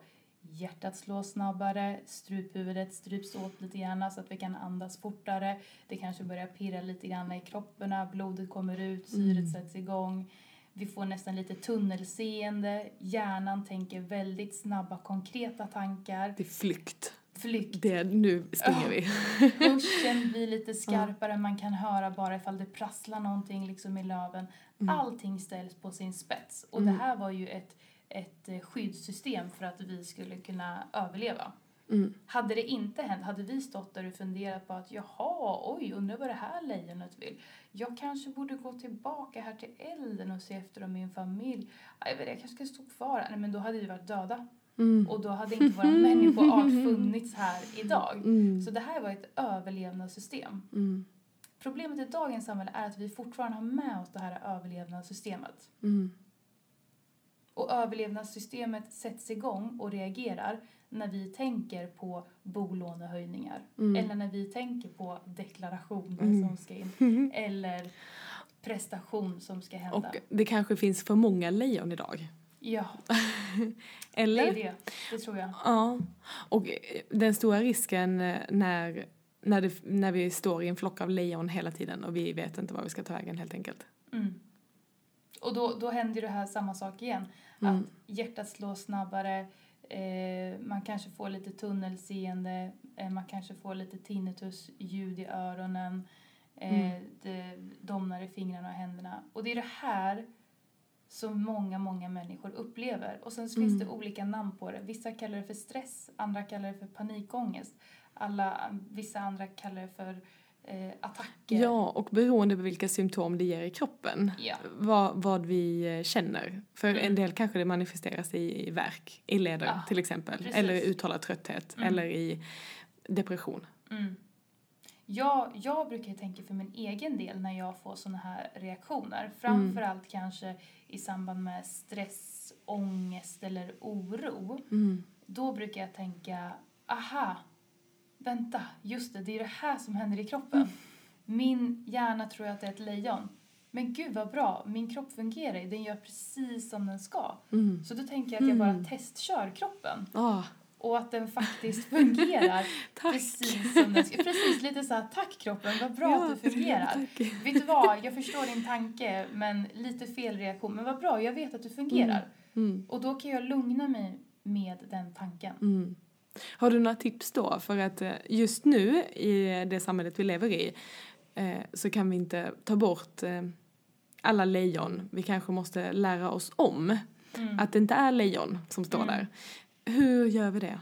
Speaker 2: Hjärtat slår snabbare, struphuvudet stryps åt lite grann så att vi kan andas fortare. Det kanske börjar pirra lite grann i kropparna, blodet kommer ut, syret
Speaker 1: Mm.
Speaker 2: sätts igång. Vi får nästan lite tunnelseende, hjärnan tänker väldigt snabba konkreta tankar.
Speaker 1: Det är flykt.
Speaker 2: Flykt,
Speaker 1: Det nu springer vi.
Speaker 2: hörseln [LAUGHS] blir lite skarpare, man kan höra bara ifall det prasslar någonting liksom i löven.
Speaker 1: Mm.
Speaker 2: Allting ställs på sin spets. Och
Speaker 1: Mm.
Speaker 2: det här var ju ett, ett eh, skyddssystem för att vi skulle kunna överleva.
Speaker 1: Mm.
Speaker 2: Hade det inte hänt, hade vi stått där och funderat på att jaha, oj, undrar vad det här lejonet vill. Jag kanske borde gå tillbaka här till elden och se efter om min familj, jag vet inte, jag kanske ska stå kvar. Nej, men då hade vi varit döda.
Speaker 1: Mm.
Speaker 2: Och då hade inte vår människoart funnits här idag. [LAUGHS]
Speaker 1: Mm.
Speaker 2: Så det här var ett överlevnadssystem.
Speaker 1: Mm.
Speaker 2: Problemet i dagens samhälle är att vi fortfarande har med oss det här överlevnadssystemet.
Speaker 1: Mm.
Speaker 2: Och överlevnadssystemet sätts igång och reagerar när vi tänker på bolånehöjningar.
Speaker 1: Mm.
Speaker 2: Eller när vi tänker på deklarationer
Speaker 1: Mm.
Speaker 2: som ska in. [LAUGHS] Eller prestation som ska hända.
Speaker 1: Och det kanske finns för många lejon idag.
Speaker 2: ja, [LAUGHS]
Speaker 1: Eller?
Speaker 2: det är det. Det tror jag.
Speaker 1: Ja. Och eh, den stora risken eh, när, när, det, när vi står i en flock av lejon hela tiden och vi vet inte var vi ska ta vägen helt enkelt.
Speaker 2: Mm. Och då, då händer det här samma sak igen.
Speaker 1: Mm.
Speaker 2: Att hjärtat slår snabbare, eh, man kanske får lite tunnelseende, eh, man kanske får lite tinnitus, ljud i öronen, eh,
Speaker 1: Mm.
Speaker 2: det domnar i fingrarna och händerna. Och det är det här som många, många människor upplever. Och sen så finns det
Speaker 1: Mm.
Speaker 2: olika namn på det. Vissa kallar det för stress, andra kallar det för panikångest. Alla, vissa andra kallar det för eh, attacker.
Speaker 1: Ja, och beroende på vilka symptom det ger i kroppen.
Speaker 2: Ja.
Speaker 1: Vad, vad vi eh, känner. För
Speaker 2: Mm.
Speaker 1: en del kanske det manifesteras i, i värk, i leder
Speaker 2: Ja,
Speaker 1: till exempel.
Speaker 2: precis.
Speaker 1: Eller i uttalad trötthet.
Speaker 2: Mm.
Speaker 1: Eller i depression.
Speaker 2: Mm. Jag, jag brukar tänka för min egen del när jag får såna här reaktioner. Framförallt kanske i samband med stress, ångest eller oro.
Speaker 1: Mm.
Speaker 2: Då brukar jag tänka, aha, vänta, just det, det är det här som händer i kroppen. Min hjärna tror att det är ett lejon. Men gud vad bra, min kropp fungerar, den gör precis som den ska.
Speaker 1: Mm.
Speaker 2: Så då tänker jag att jag bara
Speaker 1: Mm.
Speaker 2: testkör kroppen.
Speaker 1: Ah,
Speaker 2: Och att den faktiskt fungerar! [LAUGHS] Precis som den ska. Precis, lite så här, tack kroppen, vad bra att du fungerar.
Speaker 1: Tack.
Speaker 2: Vet du vad, jag förstår din tanke, men lite fel reaktion. Men vad bra, jag vet att du fungerar.
Speaker 1: Mm.
Speaker 2: Och då kan jag lugna mig med den tanken.
Speaker 1: Har du några tips då? För att eh, just nu i det samhället vi lever i eh, så kan vi inte ta bort eh, alla lejon. Vi kanske måste lära oss om
Speaker 2: Mm.
Speaker 1: att det inte är lejon som står
Speaker 2: Mm.
Speaker 1: där. Hur gör vi det?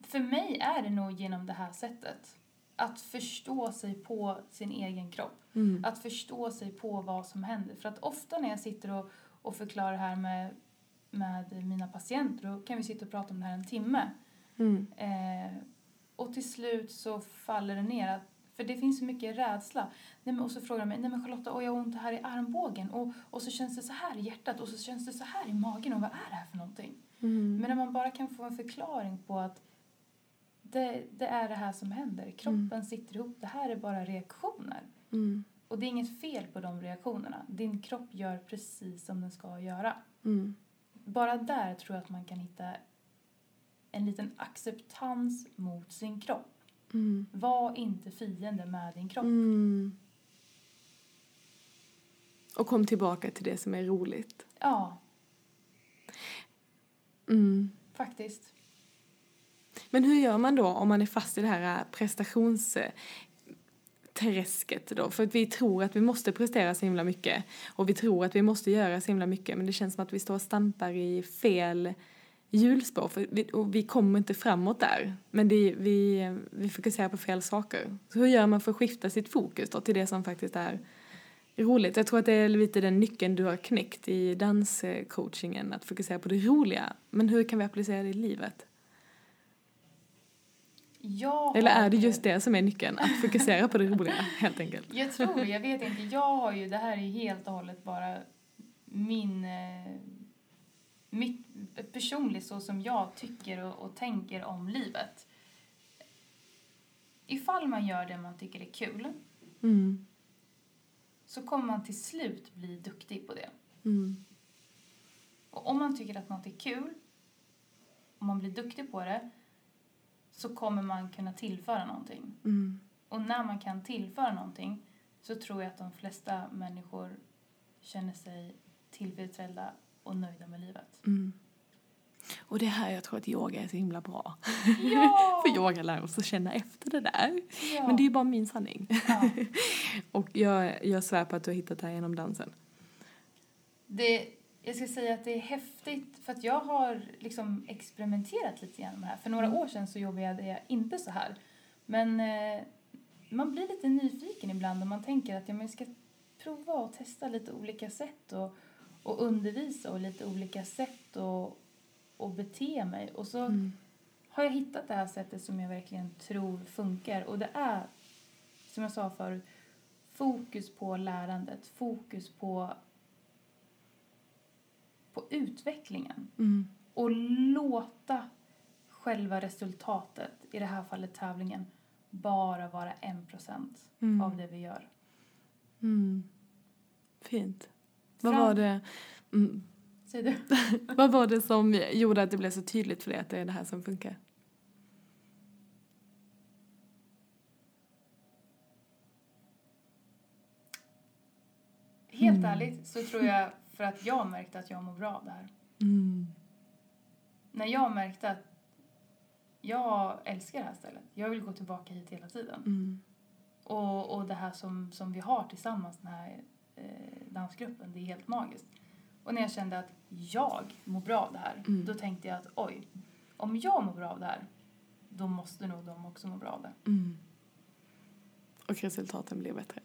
Speaker 2: För mig är det nog genom det här sättet. Att förstå sig på sin egen kropp.
Speaker 1: Mm.
Speaker 2: Att förstå sig på vad som händer. För att ofta när jag sitter och, och förklarar det här med, med mina patienter, då kan vi sitta och prata om det här en timme.
Speaker 1: Mm.
Speaker 2: Eh, och till slut så faller det ner. Att, för det finns så mycket rädsla. Nej, men, och så frågar de mig, nej men Charlotta, och jag har ont här i armbågen. Och, och så känns det så här i hjärtat och så känns det så här i magen. Och vad är det här för någonting?
Speaker 1: Mm.
Speaker 2: Men när man bara kan få en förklaring på att det, det är det här som händer. Kroppen sitter ihop. Det här är bara reaktioner.
Speaker 1: Mm.
Speaker 2: Och det är inget fel på de reaktionerna. Din kropp gör precis som den ska göra. Bara där tror jag att man kan hitta en liten acceptans mot sin kropp.
Speaker 1: Mm.
Speaker 2: Var inte fiende med din kropp.
Speaker 1: Mm. Och kom tillbaka till det som är roligt.
Speaker 2: Ja,
Speaker 1: Mm.
Speaker 2: faktiskt.
Speaker 1: Men hur gör man då om man är fast i det här träsket då? För att vi tror att vi måste prestera så himla mycket och vi tror att vi måste göra så himla mycket men det känns som att vi står och stampar i fel hjulspår för vi, och vi kommer inte framåt där. Men det, vi, vi fokuserar på fel saker. Så hur gör man för att skifta sitt fokus då till det som faktiskt är roligt? Jag tror att det är lite den nyckeln du har knäckt i danscoachingen, att fokusera på det roliga. Men hur kan vi applicera det i livet?
Speaker 2: Jag
Speaker 1: Eller är det
Speaker 2: ju-
Speaker 1: just det som är nyckeln? Att fokusera på det roliga, [LAUGHS] helt enkelt.
Speaker 2: Jag tror, jag vet inte. Jag har ju, det här är helt och hållet bara min, eh, mitt personligt så som jag tycker och, och tänker om livet. Ifall man gör det man tycker är kul
Speaker 1: Mm.
Speaker 2: så kommer man till slut bli duktig på det.
Speaker 1: Mm.
Speaker 2: Och om man tycker att något är kul, om man blir duktig på det, så kommer man kunna tillföra någonting.
Speaker 1: Mm.
Speaker 2: Och när man kan tillföra någonting så tror jag att de flesta människor känner sig tillfredsställda och nöjda med livet.
Speaker 1: Mm. Och det är här jag tror att yoga är så himla bra.
Speaker 2: Ja! [LAUGHS]
Speaker 1: För yoga lär oss att känna efter det där.
Speaker 2: ja.
Speaker 1: Men det är ju bara min sanning.
Speaker 2: ja. [LAUGHS]
Speaker 1: Och jag, jag svär på att du har hittat det här genom dansen.
Speaker 2: det, Jag ska säga att det är häftigt för att jag har liksom experimenterat lite grann med det här. För några
Speaker 1: Mm.
Speaker 2: år sedan så jobbade jag inte så här. Men eh, man blir lite nyfiken ibland och man tänker att ja, men jag ska prova och testa lite olika sätt och, och undervisa och lite olika sätt och, och bete mig. Och så
Speaker 1: Mm.
Speaker 2: har jag hittat det här sättet som jag verkligen tror funkar. Och det är, som jag sa förut, fokus på lärandet, fokus på, på utvecklingen.
Speaker 1: Mm.
Speaker 2: Och låta själva resultatet, i det här fallet tävlingen, bara vara en procent
Speaker 1: Mm.
Speaker 2: av det vi gör.
Speaker 1: Mm. Fint. Vad
Speaker 2: Fram-
Speaker 1: var, det, mm.
Speaker 2: Säg du. [LAUGHS]
Speaker 1: Vad var det som gjorde att det blev så tydligt för dig att det är det här som funkar?
Speaker 2: Helt
Speaker 1: Mm.
Speaker 2: ärligt så tror jag för att jag märkte att jag mår bra av det här.
Speaker 1: Mm.
Speaker 2: När jag märkte att jag älskar det här stället. Jag vill gå tillbaka hit hela tiden.
Speaker 1: Mm.
Speaker 2: Och, och det här som, som vi har tillsammans, den här eh, dansgruppen, det är helt magiskt. Och när jag kände att jag mår bra av det här,
Speaker 1: Mm.
Speaker 2: då tänkte jag att oj, om jag mår bra av det här, då måste nog de också må bra av det.
Speaker 1: Mm. Och resultaten blir bättre.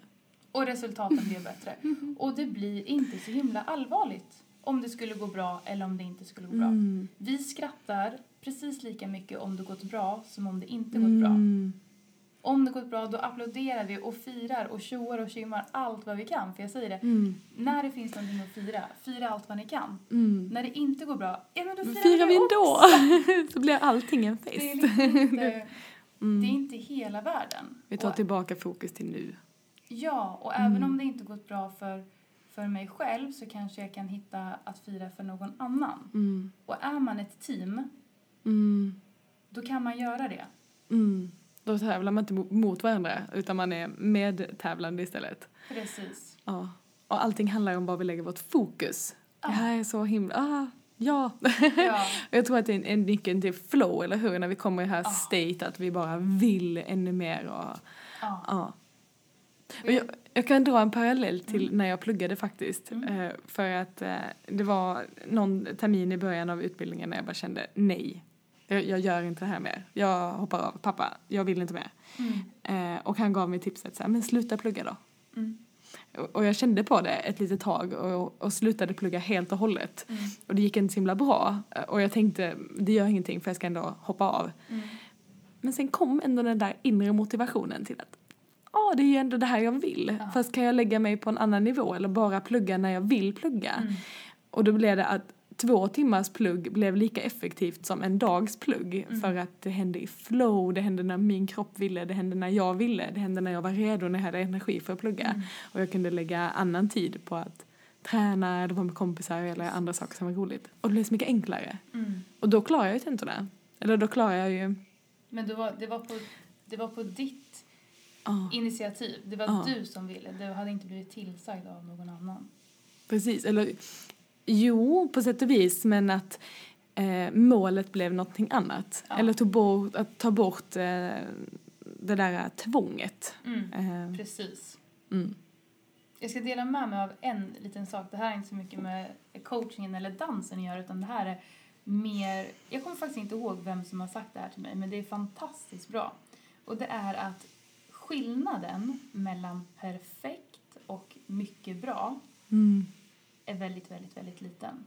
Speaker 2: Och resultaten blev bättre. [LAUGHS] Och det blir inte så himla allvarligt om det skulle gå bra eller om det inte skulle gå bra.
Speaker 1: Mm.
Speaker 2: Vi skrattar precis lika mycket om det gått bra som om det inte gått bra.
Speaker 1: Mm.
Speaker 2: Om det gått bra då applåderar vi och firar och tjoar och tjimmar allt vad vi kan. För jag säger det,
Speaker 1: Mm.
Speaker 2: när det finns någonting att fira, fira allt vad ni kan.
Speaker 1: Mm.
Speaker 2: När det inte går bra, ja men då firar,
Speaker 1: Firar vi ändå
Speaker 2: också. [LAUGHS]
Speaker 1: så blir allting en
Speaker 2: Det är,
Speaker 1: fest.
Speaker 2: liksom inte, [LAUGHS] det är
Speaker 1: Mm.
Speaker 2: inte hela världen.
Speaker 1: Vi tar
Speaker 2: Och-
Speaker 1: tillbaka fokus till nu.
Speaker 2: Ja, och
Speaker 1: Mm.
Speaker 2: även om det inte gått bra för, för mig själv så kanske jag kan hitta att fira för någon annan.
Speaker 1: Mm.
Speaker 2: Och är man ett team,
Speaker 1: Mm.
Speaker 2: då kan man göra det.
Speaker 1: Mm. Då tävlar man inte mo- mot varandra utan man är medtävlande istället.
Speaker 2: Precis.
Speaker 1: Ja. Och allting handlar om var vi lägger vårt fokus.
Speaker 2: Ja.
Speaker 1: Det här är så himla... Ah, ja.
Speaker 2: Ja, [LAUGHS]
Speaker 1: Jag tror att det är en, en nyckeln till flow, eller hur? När vi kommer i det här
Speaker 2: Ja.
Speaker 1: state att vi bara vill ännu mer. Och,
Speaker 2: ja.
Speaker 1: Jag, jag kan dra en parallell till
Speaker 2: Mm.
Speaker 1: när jag pluggade faktiskt.
Speaker 2: Mm.
Speaker 1: Eh, för att eh, det var någon termin i början av utbildningen när jag bara kände nej. Jag, jag gör inte det här mer. Jag hoppar av. Pappa, jag vill inte mer.
Speaker 2: Mm.
Speaker 1: Eh, och han gav mig tipset så här, men sluta plugga då.
Speaker 2: Mm.
Speaker 1: Och, jag kände på det ett litet tag och, och slutade plugga helt och hållet.
Speaker 2: Mm.
Speaker 1: Och det gick inte så himla bra. Och jag tänkte, det gör ingenting för jag ska ändå hoppa av.
Speaker 2: Mm.
Speaker 1: Men sen kom ändå den där inre motivationen till att det är ju ändå det här jag vill.
Speaker 2: Ja.
Speaker 1: Fast kan jag lägga mig på en annan nivå eller bara plugga när jag vill plugga?
Speaker 2: Mm.
Speaker 1: Och då blev det att två timmars plugg blev lika effektivt som en dags plugg.
Speaker 2: Mm.
Speaker 1: För att det hände i flow, det hände när min kropp ville, det hände när jag ville, det hände när jag var redo, när jag hade energi för att plugga.
Speaker 2: Mm.
Speaker 1: Och jag kunde lägga annan tid på att träna eller vara med kompisar eller andra saker som var roligt. Och det blev så mycket enklare.
Speaker 2: Mm.
Speaker 1: Och då klarar jag ju tentorna. Eller då klarar jag ju...
Speaker 2: Men det var, det, var på, det var på ditt
Speaker 1: Ja,
Speaker 2: initiativ. Det var
Speaker 1: Ja.
Speaker 2: du som ville. Du hade inte blivit tillsagd av någon annan.
Speaker 1: precis. Eller jo, på sätt och vis, men att eh, målet blev någonting annat.
Speaker 2: Ja.
Speaker 1: Eller tog bort, att ta bort eh, det där tvånget.
Speaker 2: Mm.
Speaker 1: Eh,
Speaker 2: Precis.
Speaker 1: mm.
Speaker 2: Jag ska dela med mig av en liten sak. Det här är inte så mycket med coachingen eller dansen att göra utan det här är mer... Jag kommer faktiskt inte ihåg vem som har sagt det här till mig men det är fantastiskt bra. Och det är att skillnaden mellan perfekt och mycket bra
Speaker 1: Mm.
Speaker 2: är väldigt, väldigt, väldigt liten.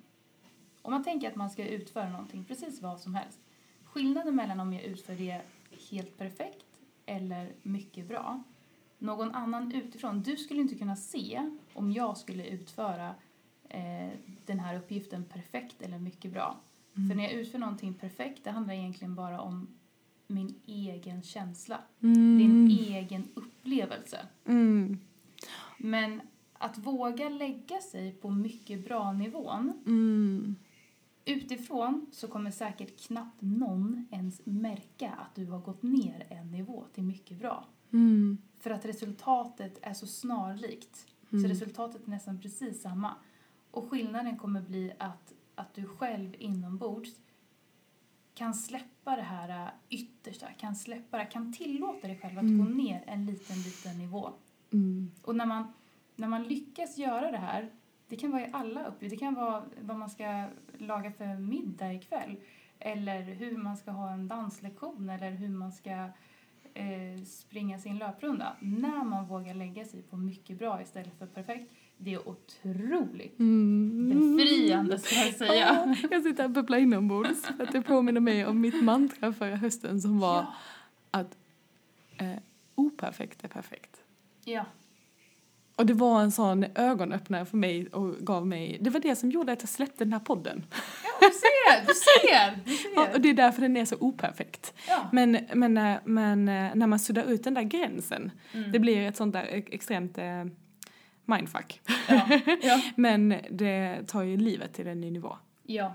Speaker 2: Om man tänker att man ska utföra någonting, precis vad som helst. Skillnaden mellan om jag utför det helt perfekt eller mycket bra. Någon annan utifrån, du skulle inte kunna se om jag skulle utföra eh, den här uppgiften perfekt eller mycket bra.
Speaker 1: Mm.
Speaker 2: För när jag utför någonting perfekt, det handlar egentligen bara om min egen känsla.
Speaker 1: Mm.
Speaker 2: Din egen upplevelse.
Speaker 1: Mm.
Speaker 2: Men att våga lägga sig på mycket bra-nivån
Speaker 1: Mm.
Speaker 2: Utifrån så kommer säkert knappt någon ens märka att du har gått ner en nivå till mycket bra.
Speaker 1: Mm.
Speaker 2: För att resultatet är så snarlikt. Så
Speaker 1: Mm.
Speaker 2: resultatet är nästan precis samma. Och skillnaden kommer bli att, att du själv inombords kan släppa det här äh, yttersta, kan släppa det, kan tillåta dig själv att
Speaker 1: Mm.
Speaker 2: gå ner en liten, liten nivå.
Speaker 1: Mm.
Speaker 2: Och när man, när man lyckas göra det här Det kan vara i alla uppgifter. Det kan vara vad man ska laga för middag ikväll. Eller hur man ska ha en danslektion eller hur man ska eh, springa sin löprunda. När man vågar lägga sig på mycket bra istället för perfekt. Det är otroligt
Speaker 1: Mm.
Speaker 2: befriande ska jag säga.
Speaker 1: Ja, jag sitter här och bubblar inombords för att det påminner mig om mitt mantra förra hösten som var
Speaker 2: Ja.
Speaker 1: att eh, operfekt är perfekt.
Speaker 2: ja.
Speaker 1: Och det var en sån ögonöppnare för mig och gav mig, det var det som gjorde att jag släppte den här podden.
Speaker 2: Ja, du ser! Du ser! Du ser.
Speaker 1: Ja, och det är därför den är så operfekt.
Speaker 2: Ja.
Speaker 1: Men, men, eh, men eh, när man suddar ut den där gränsen,
Speaker 2: Mm.
Speaker 1: det blir ett sånt där ex- extremt eh, mindfuck.
Speaker 2: Ja. [LAUGHS] Ja.
Speaker 1: Men det tar ju livet till en ny nivå.
Speaker 2: Ja.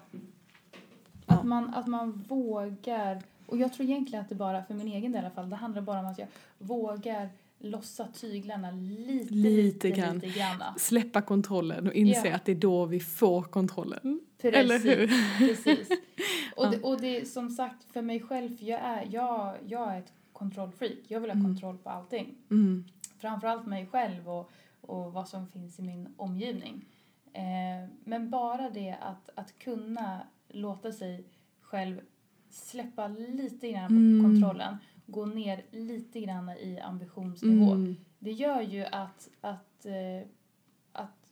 Speaker 2: Att, man, att man vågar, och jag tror egentligen att det bara, för min egen del i alla fall, det handlar bara om att jag vågar lossa tyglarna lite,
Speaker 1: Lite
Speaker 2: lite,
Speaker 1: grann.
Speaker 2: lite granna.
Speaker 1: Släppa kontrollen och inse
Speaker 2: Ja.
Speaker 1: att det är då vi får kontrollen.
Speaker 2: Precis.
Speaker 1: Eller hur?
Speaker 2: Precis. [LAUGHS] Och,
Speaker 1: Ja.
Speaker 2: det, och det är som sagt för mig själv, jag är, jag, jag är ett kontrollfreak. Jag vill ha
Speaker 1: Mm.
Speaker 2: kontroll på allting.
Speaker 1: Mm.
Speaker 2: Framförallt mig själv och, och vad som finns i min omgivning. Eh, men bara det att, att kunna låta sig själv släppa lite grann på
Speaker 1: Mm.
Speaker 2: kontrollen, gå ner lite grann i ambitionsnivå.
Speaker 1: Mm.
Speaker 2: Det gör ju att, att, eh, att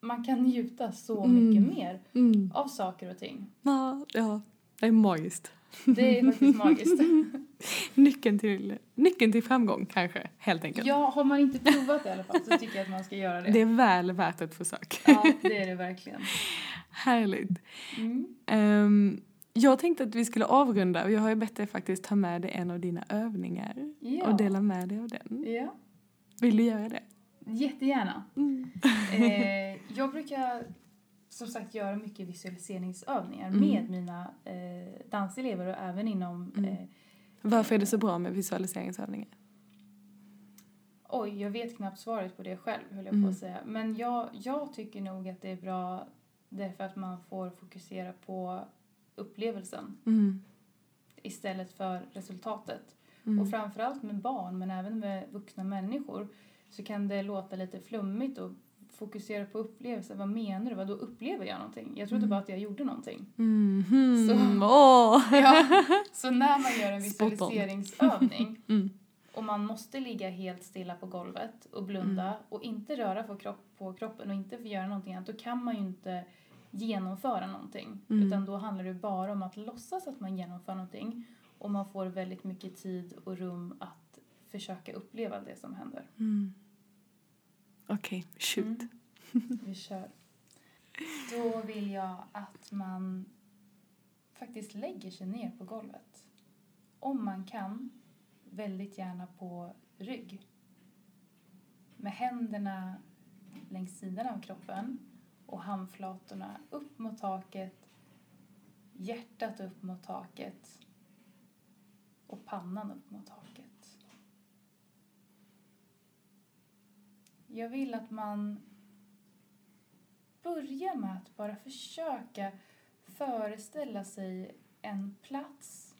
Speaker 2: man kan njuta så
Speaker 1: Mm.
Speaker 2: mycket mer
Speaker 1: Mm.
Speaker 2: av saker och ting.
Speaker 1: Ja, ja, det är magiskt.
Speaker 2: Det är faktiskt magiskt. [LAUGHS]
Speaker 1: Nyckeln till, nyckeln till framgång kanske, helt enkelt.
Speaker 2: Ja, har man inte provat det i alla fall så tycker jag att man ska göra det.
Speaker 1: Det är väl värt ett försök.
Speaker 2: Ja, det är det verkligen. [LAUGHS]
Speaker 1: Härligt.
Speaker 2: Mm.
Speaker 1: Ehm, jag tänkte att vi skulle avrunda och jag har ju bett dig faktiskt ta med dig en av dina övningar
Speaker 2: Ja.
Speaker 1: och dela med dig av den.
Speaker 2: Ja,
Speaker 1: Vill du göra det?
Speaker 2: jättegärna.
Speaker 1: Mm.
Speaker 2: Eh, [LAUGHS] jag brukar som sagt göra mycket visualiseringsövningar
Speaker 1: Mm.
Speaker 2: med mina eh, danselever och även inom
Speaker 1: Mm.
Speaker 2: eh,
Speaker 1: Varför är det så bra med visualiseringsövningar?
Speaker 2: Oj, jag vet knappt svaret på det själv, höll jag på
Speaker 1: Mm.
Speaker 2: att säga. Men jag, jag tycker nog att det är bra därför att man får fokusera på upplevelsen
Speaker 1: Mm.
Speaker 2: istället för resultatet.
Speaker 1: Mm.
Speaker 2: Och framförallt med barn, men även med vuxna människor, så kan det låta lite flummigt och fokusera på upplevelsen. Vad menar du? Vad då upplever jag någonting? Jag trodde
Speaker 1: Mm.
Speaker 2: bara att jag gjorde någonting.
Speaker 1: Mhm.
Speaker 2: Så-
Speaker 1: Åh! [LAUGHS]
Speaker 2: Ja. Så när man gör en visualiseringsövning [LAUGHS]
Speaker 1: Mm.
Speaker 2: och man måste ligga helt stilla på golvet och blunda
Speaker 1: Mm.
Speaker 2: och inte röra på, kropp, på kroppen och inte göra någonting annat, då kan man ju inte genomföra någonting.
Speaker 1: Mm.
Speaker 2: Utan då handlar det bara om att låtsas att man genomför någonting och man får väldigt mycket tid och rum att försöka uppleva det som händer.
Speaker 1: Okej, Okej, shoot.
Speaker 2: Mm. Vi kör. Då vill jag att man faktiskt lägger sig ner på golvet. Om man kan, väldigt gärna på rygg. Med händerna längs sidan av kroppen och handflatorna upp mot taket, hjärtat upp mot taket och pannan upp mot taket. Jag vill att man börjar med att bara försöka föreställa sig en plats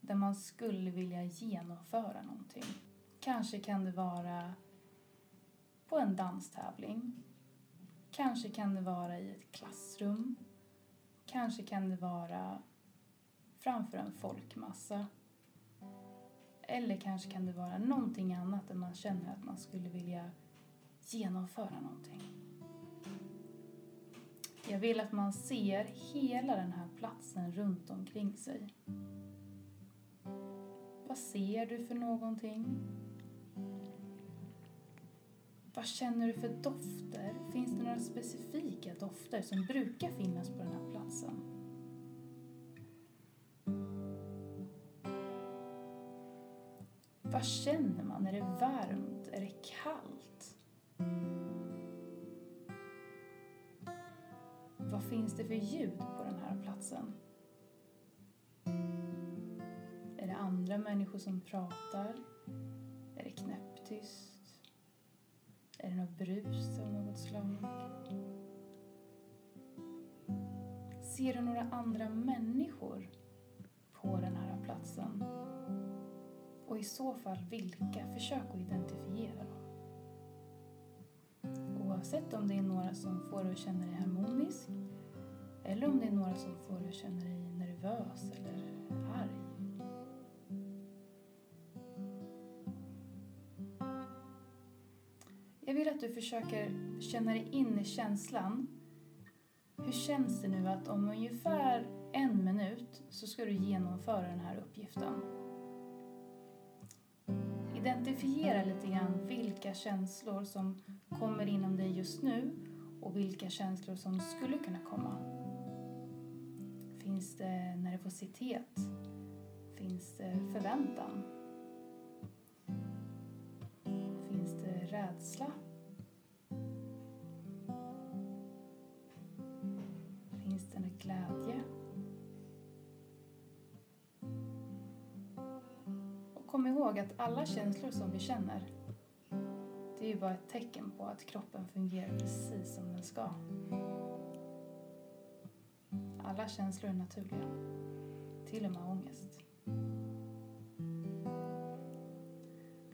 Speaker 2: där man skulle vilja genomföra någonting. Kanske kan det vara på en danstävling. Kanske kan det vara i ett klassrum. Kanske kan det vara framför en folkmassa. Eller kanske kan det vara någonting annat där man känner att man skulle vilja genomföra någonting. Jag vill att man ser hela den här platsen runt omkring sig. Vad ser du för någonting? Vad känner du för dofter? Finns det några specifika dofter som brukar finnas på den här platsen? Vad känner man? Är det varmt? Är det kallt? Vad finns det för ljud på den här platsen? Är det andra människor som pratar? Är det knäpptyst? Är det något brus av något slag? Ser du några andra människor på den här platsen? Och i så fall vilka? Försök att identifiera dem oavsett om det är några som får dig att känna dig harmonisk eller om det är några som får dig att känna dig nervös eller arg. Jag vill att du försöker känna dig in i känslan. Hur känns det nu att om ungefär en minut så ska du genomföra den här uppgiften? Identifiera lite grann vilka känslor som kommer inom dig just nu och vilka känslor som skulle kunna komma. Finns det nervositet? Finns det förväntan? Finns det rädsla? Finns det glädje? Ihåg att alla känslor som vi känner det är ju bara ett tecken på att kroppen fungerar precis som den ska. Alla känslor är naturliga. Till och med ångest.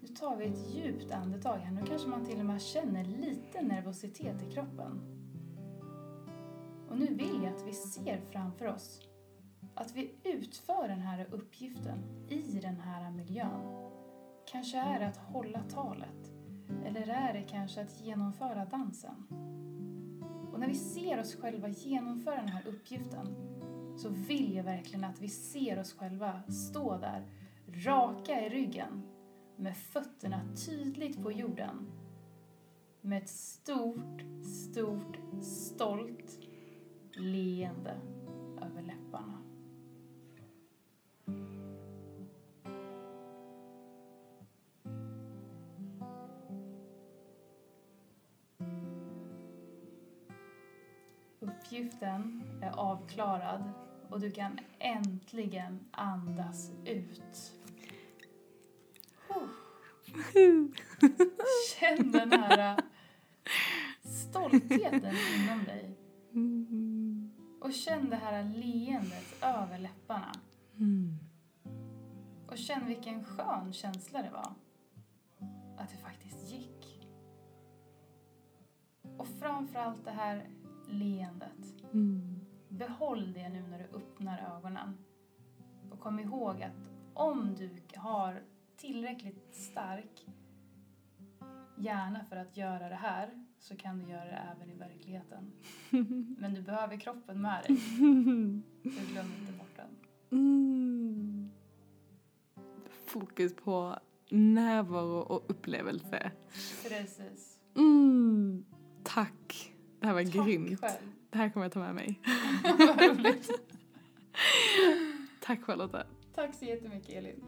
Speaker 2: Nu tar vi ett djupt andetag här. Nu kanske man till och med känner lite nervositet i kroppen. Och nu vill jag att vi ser framför oss att vi utför den här uppgiften i den här miljön. Kanske är det att hålla talet. Eller är det kanske att genomföra dansen? Och när vi ser oss själva genomföra den här uppgiften så vill jag verkligen att vi ser oss själva stå där, raka i ryggen, med fötterna tydligt på jorden. Med ett stort, stort, stolt leende Uppgiften är avklarad och du kan äntligen andas ut. Känn den här äh, stoltheten inom dig. Och känn det här leendet över läpparna. Och känn vilken skön känsla det var. Att det faktiskt gick. Och framförallt det här leendet. Behåll det nu när du öppnar ögonen. Och kom ihåg att om du har tillräckligt stark hjärna för att göra det här så kan du göra det även i verkligheten. [LAUGHS] Men du behöver kroppen med dig. Så glöm inte bort den.
Speaker 1: Mm. Fokus på närvaro och upplevelse.
Speaker 2: Precis.
Speaker 1: Mm. Tack. Det här var
Speaker 2: Tack
Speaker 1: grymt.
Speaker 2: själv.
Speaker 1: Det här kommer jag ta med mig. [LAUGHS]
Speaker 2: Vad roligt.
Speaker 1: Tack Charlotta.
Speaker 2: Tack så jättemycket Elin.